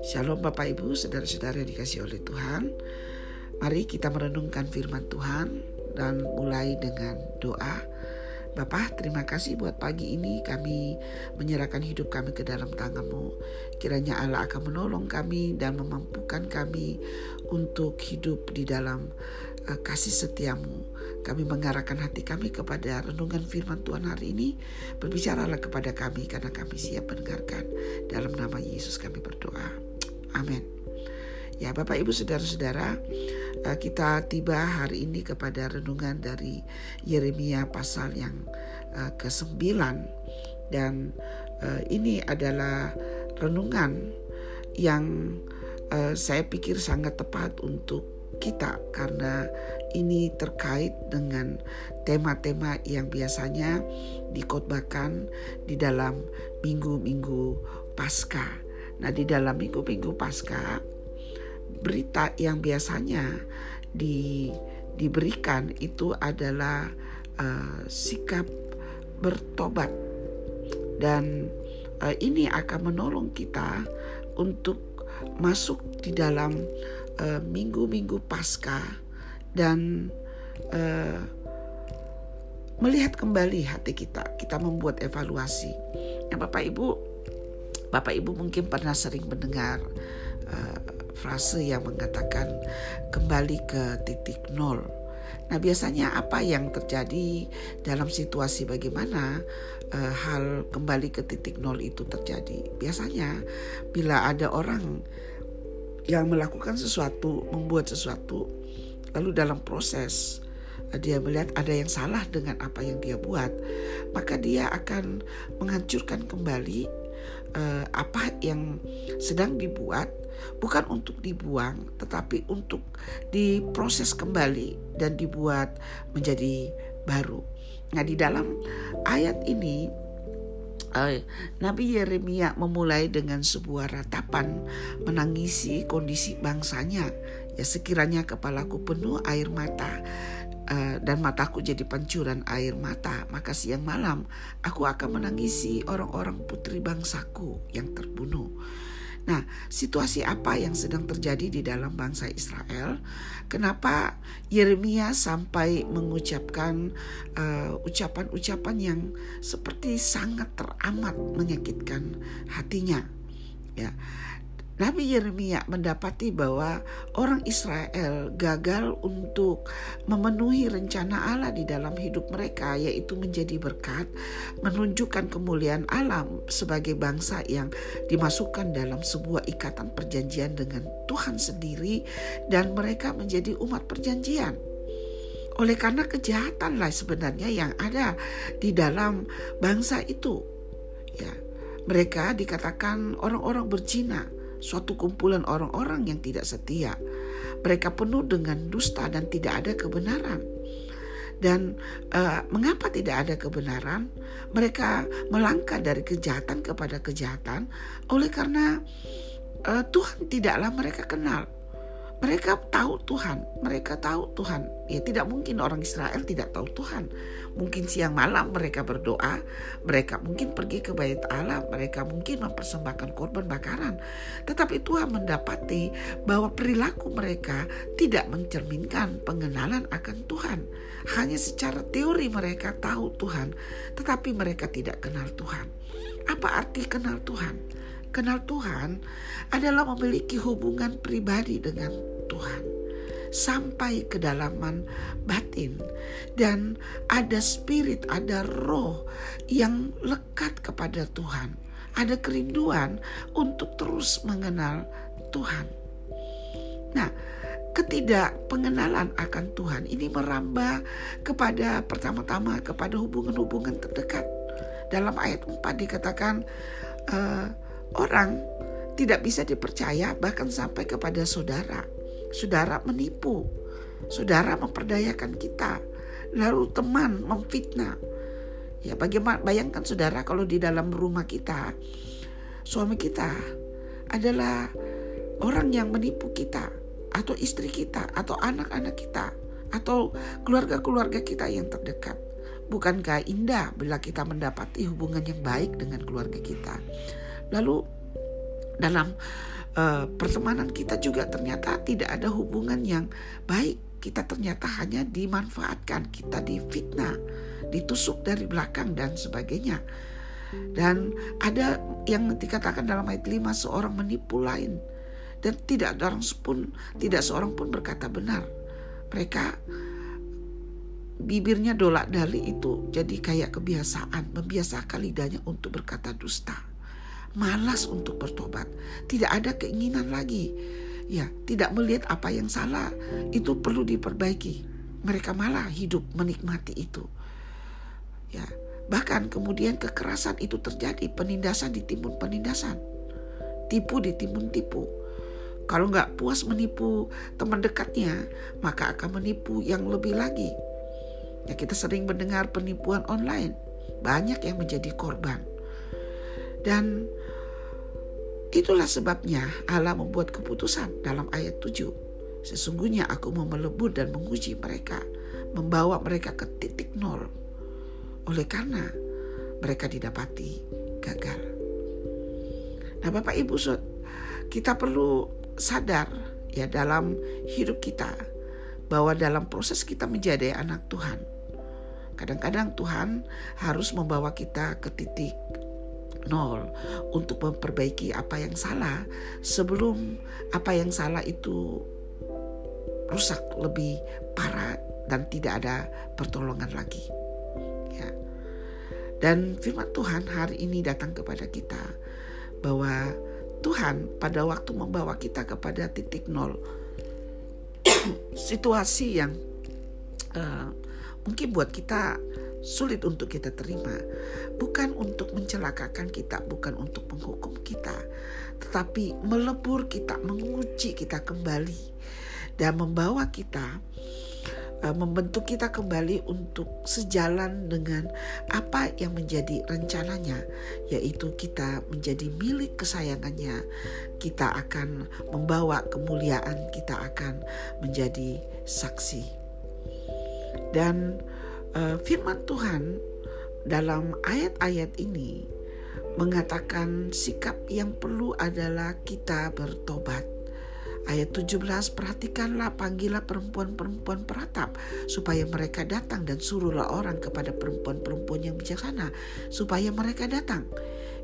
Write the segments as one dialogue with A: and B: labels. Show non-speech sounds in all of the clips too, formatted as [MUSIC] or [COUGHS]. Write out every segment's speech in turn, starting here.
A: Shalom Bapak Ibu, saudara-saudara dikasih oleh Tuhan. Mari kita merenungkan firman Tuhan dan mulai dengan doa. Bapak, terima kasih buat pagi ini kami menyerahkan hidup kami ke dalam tanganmu. Kiranya Allah akan menolong kami dan memampukan kami untuk hidup di dalam uh, kasih setiamu. Kami mengarahkan hati kami kepada renungan firman Tuhan hari ini. Berbicaralah kepada kami karena kami siap mendengarkan. Dalam nama Yesus kami berdoa. Amin. Ya Bapak Ibu Saudara-saudara kita tiba hari ini kepada renungan dari Yeremia pasal yang eh, ke-9 dan eh, ini adalah renungan yang saya pikir sangat tepat untuk kita karena ini terkait dengan tema-tema yang biasanya dikotbahkan di dalam minggu-minggu Paskah. Nah di dalam minggu-minggu pasca berita yang biasanya di, diberikan itu adalah uh, sikap bertobat dan uh, ini akan menolong kita untuk masuk di dalam uh, minggu-minggu pasca dan uh, melihat kembali hati kita kita membuat evaluasi. Ya Bapak Ibu Bapak Ibu mungkin pernah sering mendengar frase yang mengatakan kembali ke titik nol. Nah, biasanya apa yang terjadi dalam situasi bagaimana uh, hal kembali ke titik nol itu terjadi? Biasanya bila ada orang yang melakukan sesuatu, membuat sesuatu, lalu dalam proses eh, dia melihat ada yang salah dengan apa yang dia buat, maka dia akan menghancurkan kembali uh, apa yang sedang dibuat bukan untuk dibuang tetapi untuk diproses kembali dan dibuat menjadi baru. Nah, di dalam ayat ini uh, Nabi Yeremia memulai dengan sebuah ratapan menangisi kondisi bangsanya. Ya sekiranya kepalaku penuh air mata Eh, dan mataku jadi pancuran air mata, maka siang malam aku akan menangisi orang-orang putri bangsaku yang terbunuh. Nah, situasi apa yang sedang terjadi di dalam bangsa Israel? Kenapa Yeremia sampai mengucapkan uh, ucapan-ucapan yang seperti sangat teramat menyakitkan hatinya? Ya, Nabi Yeremia mendapati bahwa orang Israel gagal untuk memenuhi rencana Allah di dalam hidup mereka, yaitu menjadi berkat, menunjukkan kemuliaan alam sebagai bangsa yang dimasukkan dalam sebuah ikatan perjanjian dengan Tuhan sendiri, dan mereka menjadi umat perjanjian. Oleh karena kejahatan lah sebenarnya yang ada di dalam bangsa itu, ya mereka dikatakan orang-orang berzina suatu kumpulan orang-orang yang tidak setia. Mereka penuh dengan dusta dan tidak ada kebenaran. Dan uh, mengapa tidak ada kebenaran? Mereka melangkah dari kejahatan kepada kejahatan oleh karena uh, Tuhan tidaklah mereka kenal. Mereka tahu Tuhan, mereka tahu Tuhan. Ya tidak mungkin orang Israel tidak tahu Tuhan. Mungkin siang malam mereka berdoa, mereka mungkin pergi ke bait Allah, mereka mungkin mempersembahkan korban bakaran. Tetapi Tuhan mendapati bahwa perilaku mereka tidak mencerminkan pengenalan akan Tuhan. Hanya secara teori mereka tahu Tuhan, tetapi mereka tidak kenal Tuhan. Apa arti kenal Tuhan? Kenal Tuhan adalah memiliki hubungan pribadi dengan Tuhan sampai kedalaman batin dan ada spirit, ada roh yang lekat kepada Tuhan. Ada kerinduan untuk terus mengenal Tuhan. Nah, ketidakpengenalan akan Tuhan ini merambah kepada pertama-tama kepada hubungan-hubungan terdekat. Dalam ayat 4 dikatakan uh, Orang tidak bisa dipercaya bahkan sampai kepada saudara. Saudara menipu, saudara memperdayakan kita, lalu teman memfitnah. Ya bagaimana bayangkan saudara kalau di dalam rumah kita suami kita adalah orang yang menipu kita atau istri kita atau anak-anak kita atau keluarga-keluarga kita yang terdekat. bukankah indah bila kita mendapati hubungan yang baik dengan keluarga kita? Lalu dalam uh, pertemanan kita juga ternyata tidak ada hubungan yang baik. Kita ternyata hanya dimanfaatkan, kita difitnah, ditusuk dari belakang dan sebagainya. Dan ada yang dikatakan dalam ayat 5 seorang menipu lain dan tidak ada orang pun tidak seorang pun berkata benar. Mereka bibirnya dolak dali itu jadi kayak kebiasaan, membiasakan lidahnya untuk berkata dusta. Malas untuk bertobat, tidak ada keinginan lagi. Ya, tidak melihat apa yang salah, itu perlu diperbaiki. Mereka malah hidup menikmati itu. Ya, Bahkan kemudian kekerasan itu terjadi, penindasan ditimbun penindasan. Tipu ditimbun tipu. Kalau nggak puas menipu teman dekatnya, maka akan menipu yang lebih lagi. Ya kita sering mendengar penipuan online. Banyak yang menjadi korban. Dan itulah sebabnya Allah membuat keputusan dalam ayat 7. Sesungguhnya aku mau melebur dan menguji mereka, membawa mereka ke titik nol oleh karena mereka didapati gagal. Nah, Bapak Ibu, kita perlu sadar ya dalam hidup kita bahwa dalam proses kita menjadi anak Tuhan, kadang-kadang Tuhan harus membawa kita ke titik nol untuk memperbaiki apa yang salah sebelum apa yang salah itu rusak lebih parah dan tidak ada pertolongan lagi. Dan firman Tuhan hari ini datang kepada kita bahwa Tuhan pada waktu membawa kita kepada titik nol [COUGHS] situasi yang uh, mungkin buat kita sulit untuk kita terima bukan untuk mencelakakan kita bukan untuk menghukum kita tetapi melebur kita menguji kita kembali dan membawa kita uh, membentuk kita kembali untuk sejalan dengan apa yang menjadi rencananya, yaitu kita menjadi milik kesayangannya. Kita akan membawa kemuliaan, kita akan menjadi saksi. Dan uh, firman Tuhan dalam ayat-ayat ini mengatakan sikap yang perlu adalah kita bertobat Ayat 17, perhatikanlah panggilah perempuan-perempuan peratap supaya mereka datang dan suruhlah orang kepada perempuan-perempuan yang bijaksana supaya mereka datang.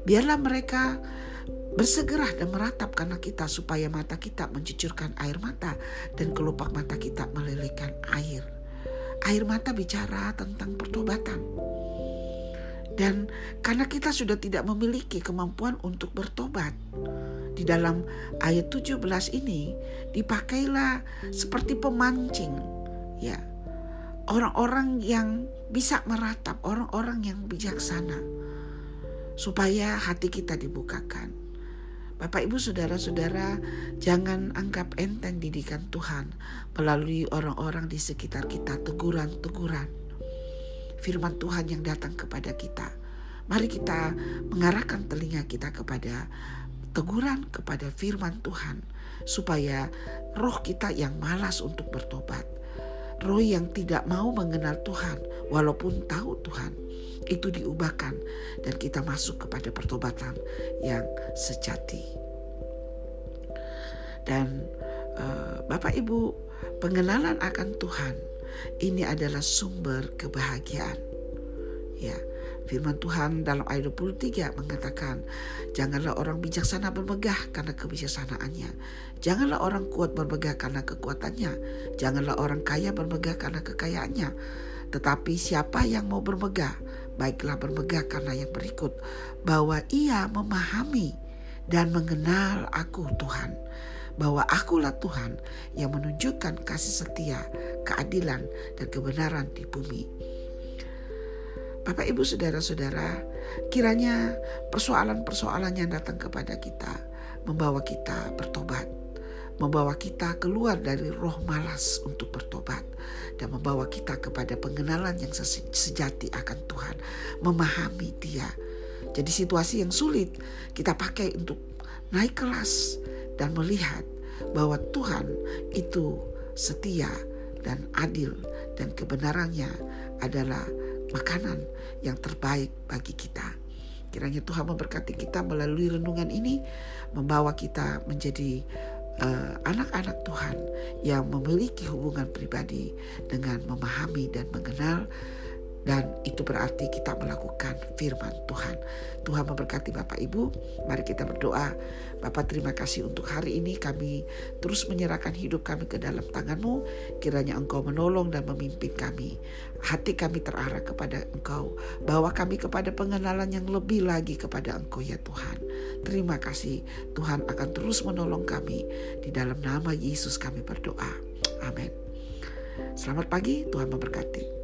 A: Biarlah mereka bersegerah dan meratap karena kita supaya mata kita mencucurkan air mata dan kelopak mata kita melelehkan air. Air mata bicara tentang pertobatan. Dan karena kita sudah tidak memiliki kemampuan untuk bertobat, di dalam ayat 17 ini dipakailah seperti pemancing ya orang-orang yang bisa meratap orang-orang yang bijaksana supaya hati kita dibukakan Bapak Ibu saudara-saudara jangan anggap enteng didikan Tuhan melalui orang-orang di sekitar kita teguran-teguran. Firman Tuhan yang datang kepada kita. Mari kita mengarahkan telinga kita kepada teguran kepada firman Tuhan supaya roh kita yang malas untuk bertobat, roh yang tidak mau mengenal Tuhan walaupun tahu Tuhan itu diubahkan dan kita masuk kepada pertobatan yang sejati. Dan uh, Bapak Ibu, pengenalan akan Tuhan ini adalah sumber kebahagiaan. Ya, Firman Tuhan dalam ayat 23 mengatakan, Janganlah orang bijaksana bermegah karena kebijaksanaannya. Janganlah orang kuat bermegah karena kekuatannya. Janganlah orang kaya bermegah karena kekayaannya. Tetapi siapa yang mau bermegah, baiklah bermegah karena yang berikut. Bahwa ia memahami dan mengenal aku Tuhan. Bahwa akulah Tuhan yang menunjukkan kasih setia, keadilan, dan kebenaran di bumi. Bapak Ibu saudara-saudara, kiranya persoalan-persoalan yang datang kepada kita membawa kita bertobat, membawa kita keluar dari roh malas untuk bertobat dan membawa kita kepada pengenalan yang sejati akan Tuhan, memahami Dia. Jadi situasi yang sulit kita pakai untuk naik kelas dan melihat bahwa Tuhan itu setia dan adil dan kebenarannya adalah makanan yang terbaik bagi kita. Kiranya Tuhan memberkati kita melalui renungan ini, membawa kita menjadi eh, anak-anak uh, Tuhan yang memiliki hubungan pribadi dengan memahami dan mengenal dan itu berarti kita melakukan firman Tuhan. Tuhan memberkati Bapak Ibu. Mari kita berdoa. Bapak terima kasih untuk hari ini kami terus menyerahkan hidup kami ke dalam tanganmu. Kiranya Engkau menolong dan memimpin kami. Hati kami terarah kepada Engkau. Bawa kami kepada pengenalan yang lebih lagi kepada Engkau ya Tuhan. Terima kasih Tuhan akan terus menolong kami. Di dalam nama Yesus kami berdoa. Amin. Selamat pagi, Tuhan memberkati.